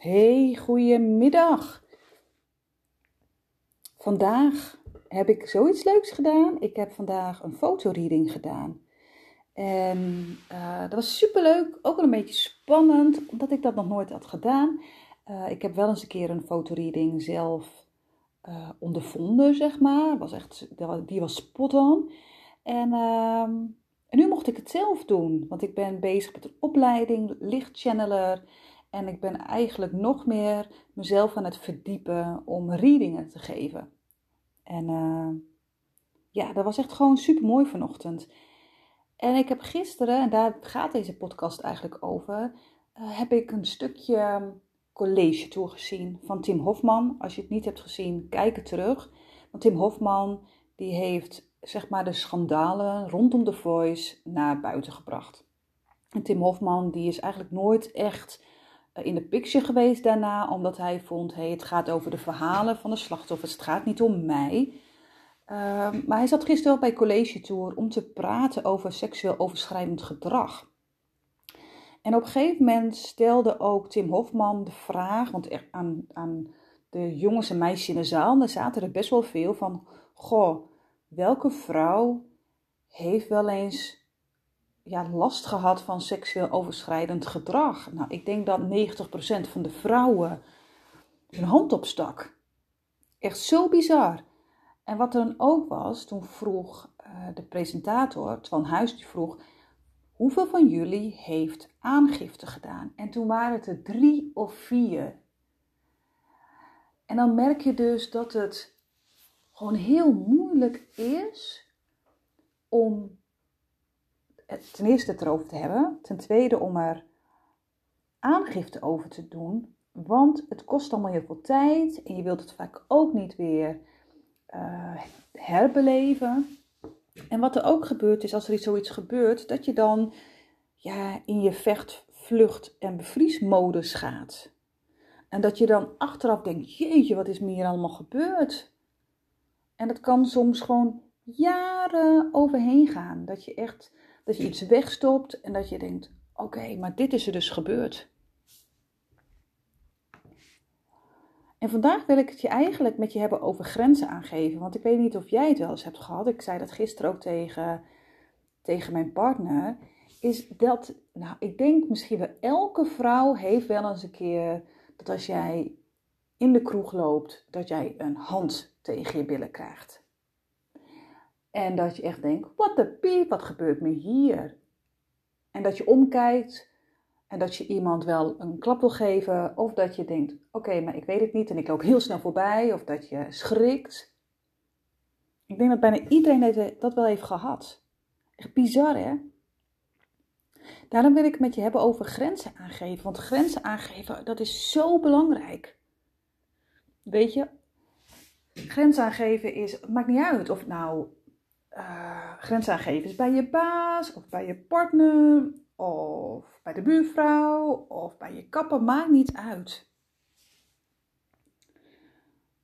Hey, goedemiddag. Vandaag heb ik zoiets leuks gedaan. Ik heb vandaag een fotoreading gedaan. En uh, dat was super leuk, ook wel een beetje spannend, omdat ik dat nog nooit had gedaan. Uh, ik heb wel eens een keer een fotoreading zelf uh, ondervonden, zeg maar. Was echt, die was spot on. En, ehm, en nu mocht ik het zelf doen, want ik ben bezig met een opleiding, lichtchanneler. En ik ben eigenlijk nog meer mezelf aan het verdiepen om readingen te geven. En uh, ja, dat was echt gewoon super mooi vanochtend. En ik heb gisteren, en daar gaat deze podcast eigenlijk over, uh, heb ik een stukje college toegezien van Tim Hofman. Als je het niet hebt gezien, kijk het terug. Want Tim Hofman die heeft zeg maar de schandalen rondom The Voice naar buiten gebracht. En Tim Hofman die is eigenlijk nooit echt eh, in de picture geweest daarna, omdat hij vond, hey, het gaat over de verhalen van de slachtoffers, het gaat niet om mij. Uh, maar hij zat gisteren bij College Tour om te praten over seksueel overschrijdend gedrag. En op een gegeven moment stelde ook Tim Hofman de vraag, want aan, aan de jongens en meisjes in de zaal, daar zaten er best wel veel van, goh, welke vrouw heeft wel eens ja, last gehad van seksueel overschrijdend gedrag. Nou, ik denk dat 90% van de vrouwen hun hand opstak. Echt zo bizar. En wat er dan ook was, toen vroeg uh, de presentator, Twan Huis, die vroeg... Hoeveel van jullie heeft aangifte gedaan? En toen waren het er drie of vier. En dan merk je dus dat het gewoon heel moeilijk is om ten eerste het erover te hebben. Ten tweede om er aangifte over te doen. Want het kost allemaal heel veel tijd. En je wilt het vaak ook niet weer uh, herbeleven. En wat er ook gebeurt is als er iets zoiets gebeurt. Dat je dan ja, in je vecht, vlucht en bevriesmodus gaat. En dat je dan achteraf denkt, jeetje, wat is me hier allemaal gebeurd? En dat kan soms gewoon jaren overheen gaan. Dat je echt dat je iets wegstopt en dat je denkt: oké, maar dit is er dus gebeurd. En vandaag wil ik het je eigenlijk met je hebben over grenzen aangeven. Want ik weet niet of jij het wel eens hebt gehad. Ik zei dat gisteren ook tegen, tegen mijn partner. Is dat, nou, ik denk misschien wel elke vrouw heeft wel eens een keer dat als jij in de kroeg loopt, dat jij een hand tegen je billen krijgt. En dat je echt denkt, wat de piep, wat gebeurt me hier? En dat je omkijkt en dat je iemand wel een klap wil geven. Of dat je denkt, oké, maar ik weet het niet en ik loop heel snel voorbij. Of dat je schrikt. Ik denk dat bijna iedereen dat wel heeft gehad. Echt bizar, hè? Daarom wil ik het met je hebben over grenzen aangeven. Want grenzen aangeven, dat is zo belangrijk. Weet je, grenzen aangeven is, maakt niet uit of het nou uh, grens bij je baas of bij je partner of bij de buurvrouw of bij je kapper, maakt niet uit.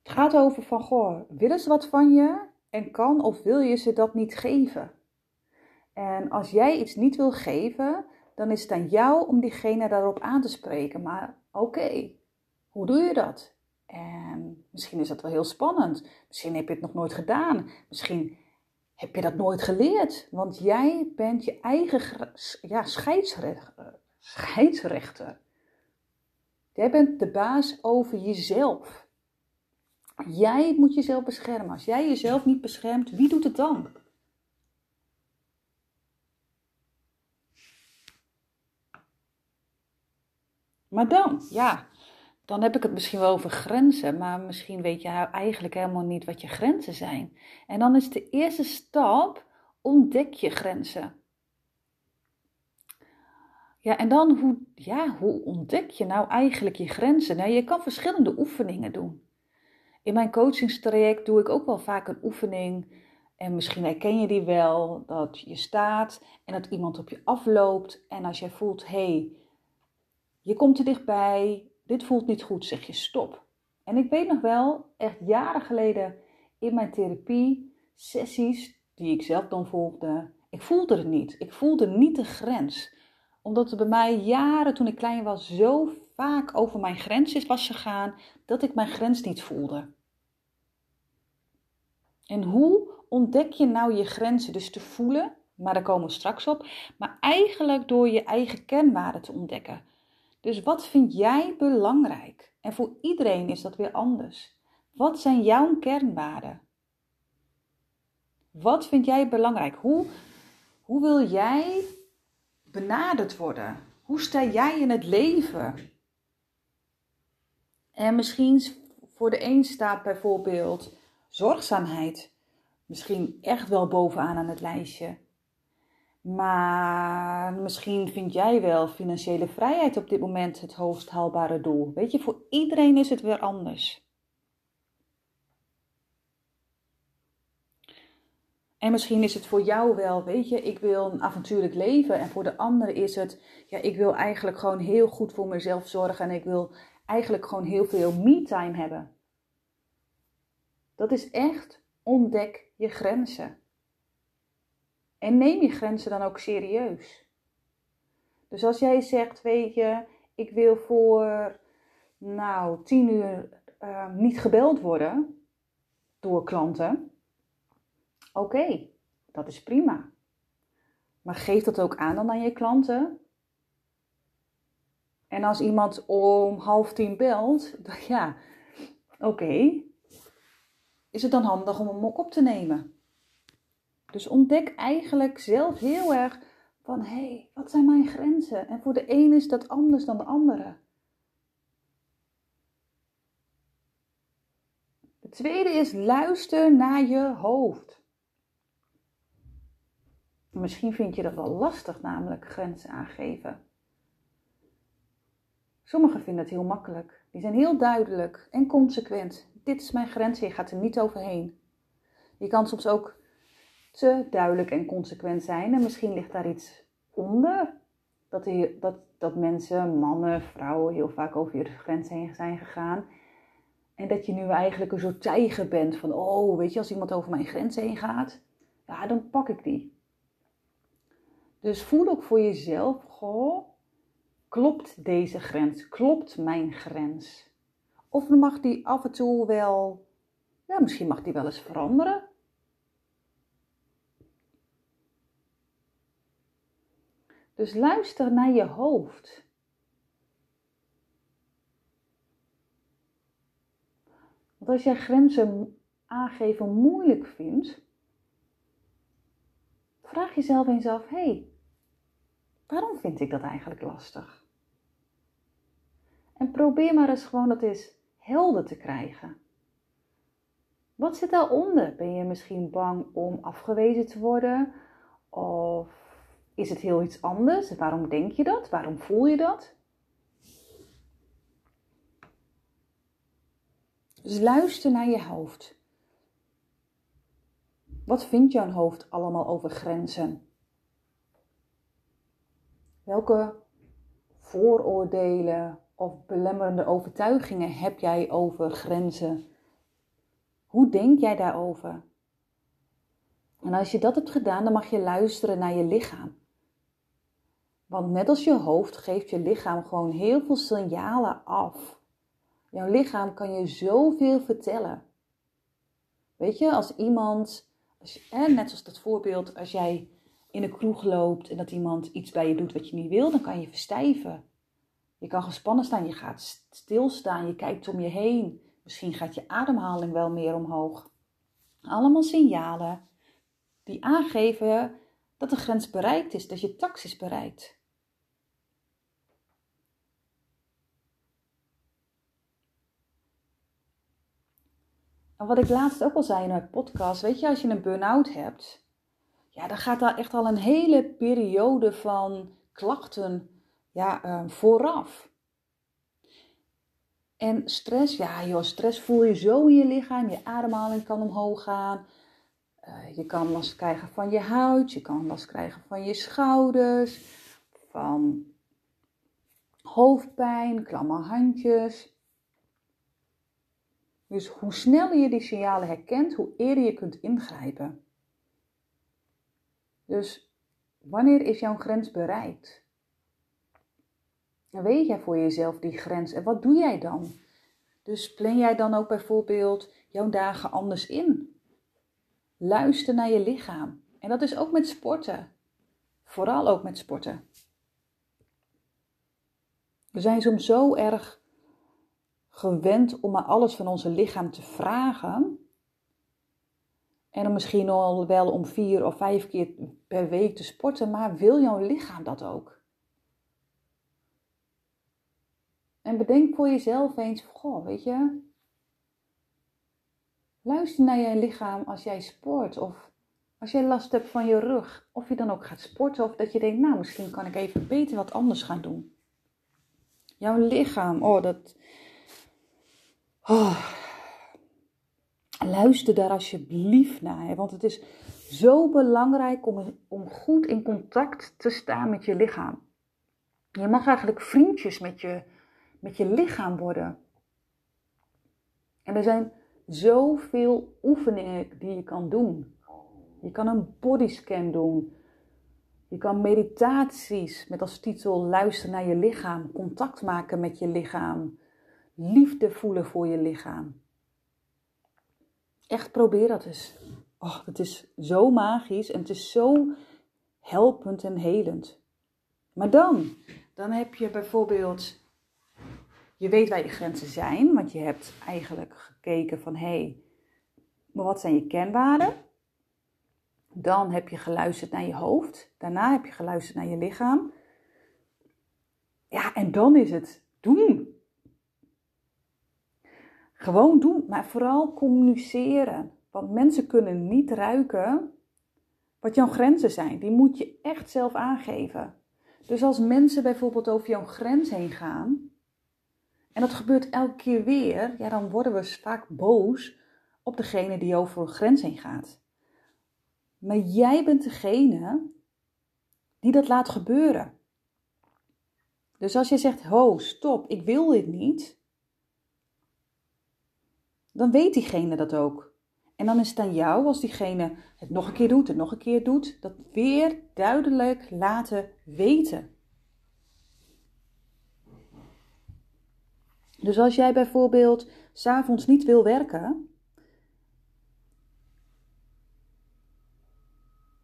Het gaat over van, goh, willen ze wat van je en kan of wil je ze dat niet geven? En als jij iets niet wil geven, dan is het aan jou om diegene daarop aan te spreken. Maar oké, hoe doe je dat? En misschien is dat wel heel spannend. Misschien heb je het nog nooit gedaan. Misschien heb je dat nooit geleerd. Want jij bent je eigen ja, scheidsrechter. scheidsrechter. Jij bent de baas over jezelf. Jij moet jezelf beschermen. Als jij jezelf niet beschermt, wie doet het dan? Maar dan, ja, dan heb ik het misschien wel over grenzen, maar misschien weet je eigenlijk helemaal niet wat je grenzen zijn. En dan is de eerste stap, ontdek je grenzen. Ja, en dan hoe, ja, hoe ontdek je nou eigenlijk je grenzen? Nou, je kan verschillende oefeningen doen. In mijn coachingstraject doe ik ook wel vaak een oefening. En misschien herken je die wel, dat je staat en dat iemand op je afloopt. En als jij voelt, hé, hey, je komt er dichtbij, dit voelt niet goed, zeg je stop. En ik weet nog wel, echt jaren geleden in mijn therapie, sessies die ik zelf dan volgde, ik voelde het niet. Ik voelde niet de grens. Omdat er bij mij jaren toen ik klein was zo vaak over mijn grens was gegaan dat ik mijn grens niet voelde. En hoe ontdek je nou je grenzen dus te voelen? Maar daar komen we straks op. Maar eigenlijk door je eigen kernwaarden te ontdekken. Dus wat vind jij belangrijk? En voor iedereen is dat weer anders. Wat zijn jouw kernwaarden? Wat vind jij belangrijk? Hoe, hoe wil jij benaderd worden? Hoe sta jij in het leven? En misschien voor de een staat bijvoorbeeld zorgzaamheid misschien echt wel bovenaan aan het lijstje. Maar misschien vind jij wel financiële vrijheid op dit moment het hoogst haalbare doel. Weet je, voor iedereen is het weer anders. En misschien is het voor jou wel, weet je, ik wil een avontuurlijk leven. En voor de ander is het, ja, ik wil eigenlijk gewoon heel goed voor mezelf zorgen. En ik wil eigenlijk gewoon heel veel me-time hebben. Dat is echt ontdek je grenzen. En neem je grenzen dan ook serieus. Dus als jij zegt, weet je, ik wil voor nou tien uur uh, niet gebeld worden door klanten. Oké, dat is prima. Maar geef dat ook aan dan aan je klanten. En als iemand om half tien belt, dan ja, oké. Is het dan handig om een mok op te nemen? Dus ontdek eigenlijk zelf heel erg van hé, hey, wat zijn mijn grenzen? En voor de een is dat anders dan de andere. De tweede is luister naar je hoofd. Misschien vind je dat wel lastig, namelijk grenzen aangeven. Sommigen vinden het heel makkelijk. Die zijn heel duidelijk en consequent. Dit is mijn grens, je gaat er niet overheen. Je kan soms ook te duidelijk en consequent zijn en misschien ligt daar iets onder. Dat, dat, dat mensen, mannen, vrouwen heel vaak over je grens heen zijn gegaan. En dat je nu eigenlijk een soort tijger bent van, oh, weet je, als iemand over mijn grens heen gaat, ja, dan pak ik die. Dus voel ook voor jezelf, goh, klopt deze grens? Klopt mijn grens? Of mag die af en toe wel, ja, misschien mag die wel eens veranderen. Dus luister naar je hoofd. Want als jij grenzen aangeven moeilijk vindt, vraag jezelf eens af: hé, hey, waarom vind ik dat eigenlijk lastig? En probeer maar eens gewoon dat eens helder te krijgen. Wat zit daaronder? Ben je misschien bang om afgewezen te worden? Of is het heel iets anders? Waarom denk je dat? Waarom voel je dat? Dus luister naar je hoofd. Wat vindt jouw hoofd allemaal over grenzen? Welke vooroordelen of belemmerende overtuigingen heb jij over grenzen? Hoe denk jij daarover? En als je dat hebt gedaan, dan mag je luisteren naar je lichaam. Want net als je hoofd geeft je lichaam gewoon heel veel signalen af. Jouw lichaam kan je zoveel vertellen. Weet je, als iemand, als net zoals dat voorbeeld, als jij in een kroeg loopt en dat iemand iets bij je doet wat je niet wil, dan kan je verstijven. Je kan gespannen staan, je gaat stilstaan, je kijkt om je heen. Misschien gaat je ademhaling wel meer omhoog. Allemaal signalen die aangeven dat de grens bereikt is, dat je tax is bereikt. Wat ik laatst ook al zei in mijn podcast, weet je, als je een burn-out hebt, ja, dan gaat daar echt al een hele periode van klachten ja, uh, vooraf. En stress, ja joh, stress voel je zo in je lichaam, je ademhaling kan omhoog gaan. Uh, je kan last krijgen van je huid, je kan last krijgen van je schouders, van hoofdpijn, klamme handjes. Dus hoe sneller je die signalen herkent, hoe eerder je kunt ingrijpen. Dus wanneer is jouw grens bereikt? Dan weet jij voor jezelf die grens. En wat doe jij dan? Dus plan jij dan ook bijvoorbeeld jouw dagen anders in? Luister naar je lichaam. En dat is ook met sporten. Vooral ook met sporten. We zijn soms zo erg gewend om maar alles van onze lichaam te vragen. En dan misschien al wel om vier of vijf keer per week te sporten, maar wil jouw lichaam dat ook? En bedenk voor jezelf eens, goh, weet je, luister naar je lichaam als jij sport of als jij last hebt van je rug. Of je dan ook gaat sporten of dat je denkt, nou misschien kan ik even beter wat anders gaan doen. Jouw lichaam, oh dat... Oh. Luister daar alsjeblieft naar, want het is zo belangrijk om, om goed in contact te staan met je lichaam. Je mag eigenlijk vriendjes met je, met je lichaam worden. En er zijn zoveel oefeningen die je kan doen. Je kan een bodyscan doen. Je kan meditaties met als titel luisteren naar je lichaam, contact maken met je lichaam, liefde voelen voor je lichaam. Echt probeer dat eens. Oh, het is zo magisch en het is zo helpend en helend. Maar dan, dan heb je bijvoorbeeld, je weet waar je grenzen zijn, want je hebt eigenlijk gekeken van hé, hey, maar wat zijn je kenwaarden? Dan heb je geluisterd naar je hoofd. Daarna heb je geluisterd naar je lichaam. Ja, en dan is het doen. Gewoon doen, maar vooral communiceren. Want mensen kunnen niet ruiken wat jouw grenzen zijn. Die moet je echt zelf aangeven. Dus als mensen bijvoorbeeld over jouw grens heen gaan, en dat gebeurt elke keer weer, ja, dan worden we vaak boos op degene die over een grens heen gaat. Maar jij bent degene die dat laat gebeuren. Dus als je zegt, ho, stop, ik wil dit niet, dan weet diegene dat ook. En dan is het aan jou, als diegene het nog een keer doet en nog een keer doet, dat weer duidelijk laten weten. Dus als jij bijvoorbeeld s'avonds niet wil werken,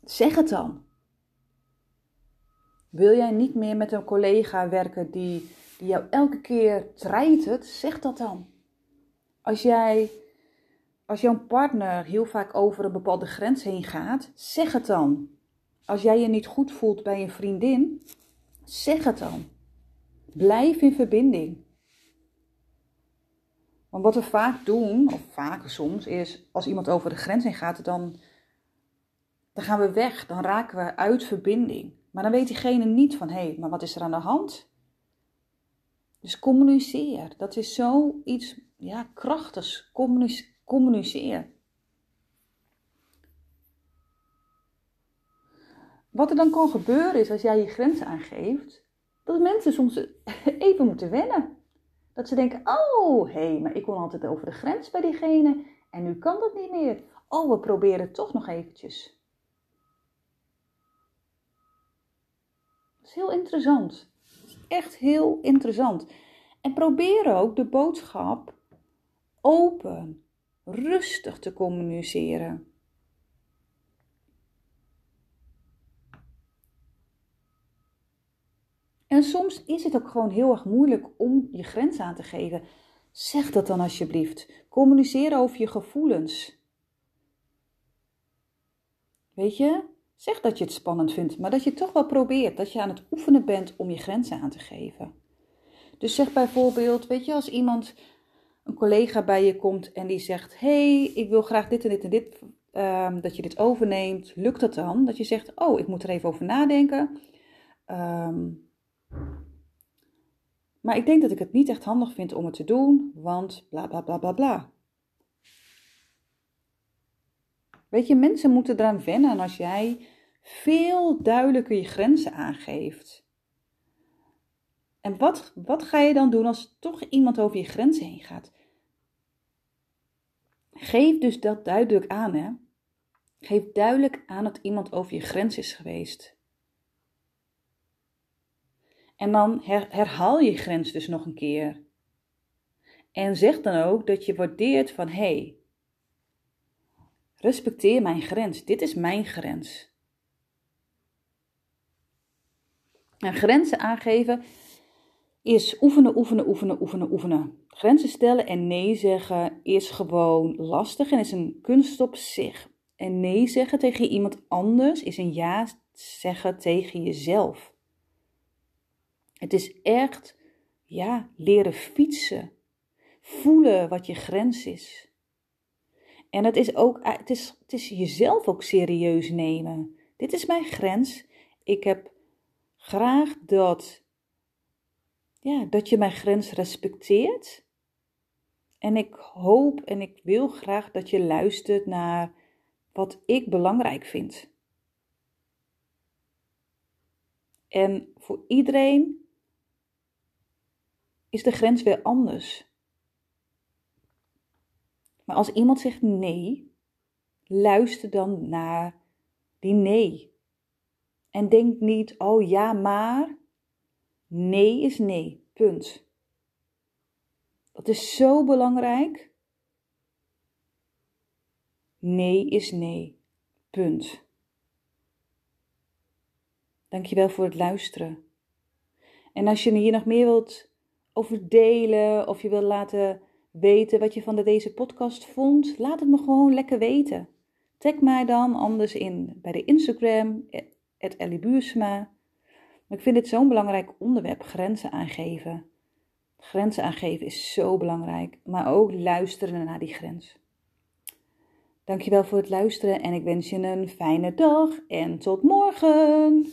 zeg het dan. Wil jij niet meer met een collega werken die, die jou elke keer treitert, zeg dat dan. Als jij, als jouw partner heel vaak over een bepaalde grens heen gaat, zeg het dan. Als jij je niet goed voelt bij een vriendin, zeg het dan. Blijf in verbinding. Want wat we vaak doen, of vaker soms, is als iemand over de grens heen gaat, dan, dan gaan we weg. Dan raken we uit verbinding. Maar dan weet diegene niet van, hé, hey, maar wat is er aan de hand? Dus communiceer. Dat is zoiets ja, krachtigs. communiceer. Wat er dan kan gebeuren is als jij je grenzen aangeeft, dat mensen soms even moeten wennen. Dat ze denken, oh hé, hey, maar ik kon altijd over de grens bij diegene en nu kan dat niet meer. Oh, we proberen het toch nog eventjes. Dat is heel interessant. Echt heel interessant. En probeer ook de boodschap open, rustig te communiceren. En soms is het ook gewoon heel erg moeilijk om je grens aan te geven. Zeg dat dan alsjeblieft. Communiceer over je gevoelens. Weet je, zeg dat je het spannend vindt, maar dat je toch wel probeert, dat je aan het oefenen bent om je grenzen aan te geven. Dus zeg bijvoorbeeld, weet je, als iemand, een collega bij je komt en die zegt: hey, ik wil graag dit en dit en dit, ehm, dat je dit overneemt, lukt dat dan? Dat je zegt: Oh, ik moet er even over nadenken. Um, maar ik denk dat ik het niet echt handig vind om het te doen, want bla bla bla bla bla. Weet je, mensen moeten eraan wennen als jij veel duidelijker je grenzen aangeeft. En wat, wat ga je dan doen als toch iemand over je grenzen heen gaat? Geef dus dat duidelijk aan, hè? Geef duidelijk aan dat iemand over je grens is geweest. En dan herhaal je grens dus nog een keer. En zeg dan ook dat je waardeert van hé, hey, respecteer mijn grens. Dit is mijn grens. En grenzen aangeven is oefenen, oefenen, oefenen, oefenen, oefenen. Grenzen stellen en nee zeggen is gewoon lastig en is een kunst op zich. En nee zeggen tegen iemand anders is een ja zeggen tegen jezelf. Het is echt, ja, leren fietsen. Voelen wat je grens is. En het is ook, het is, het is jezelf ook serieus nemen. Dit is mijn grens. Ik heb graag dat, ja, dat je mijn grens respecteert. En ik hoop en ik wil graag dat je luistert naar wat ik belangrijk vind. En voor iedereen is de grens weer anders. Maar als iemand zegt nee, luister dan naar die nee. En denk niet, oh ja, maar. Nee is nee, punt. Dat is zo belangrijk. Nee is nee, punt. Dankjewel voor het luisteren. En als je hier nog meer wilt over delen of je wilt laten weten wat je van deze podcast vond, laat het me gewoon lekker weten. Tag mij dan anders in bij de Instagram, Ellie. Maar ik vind dit zo'n belangrijk onderwerp, grenzen aangeven. Grenzen aangeven is zo belangrijk, maar ook luisteren naar die grens. Dankjewel voor het luisteren en ik wens je een fijne dag en tot morgen.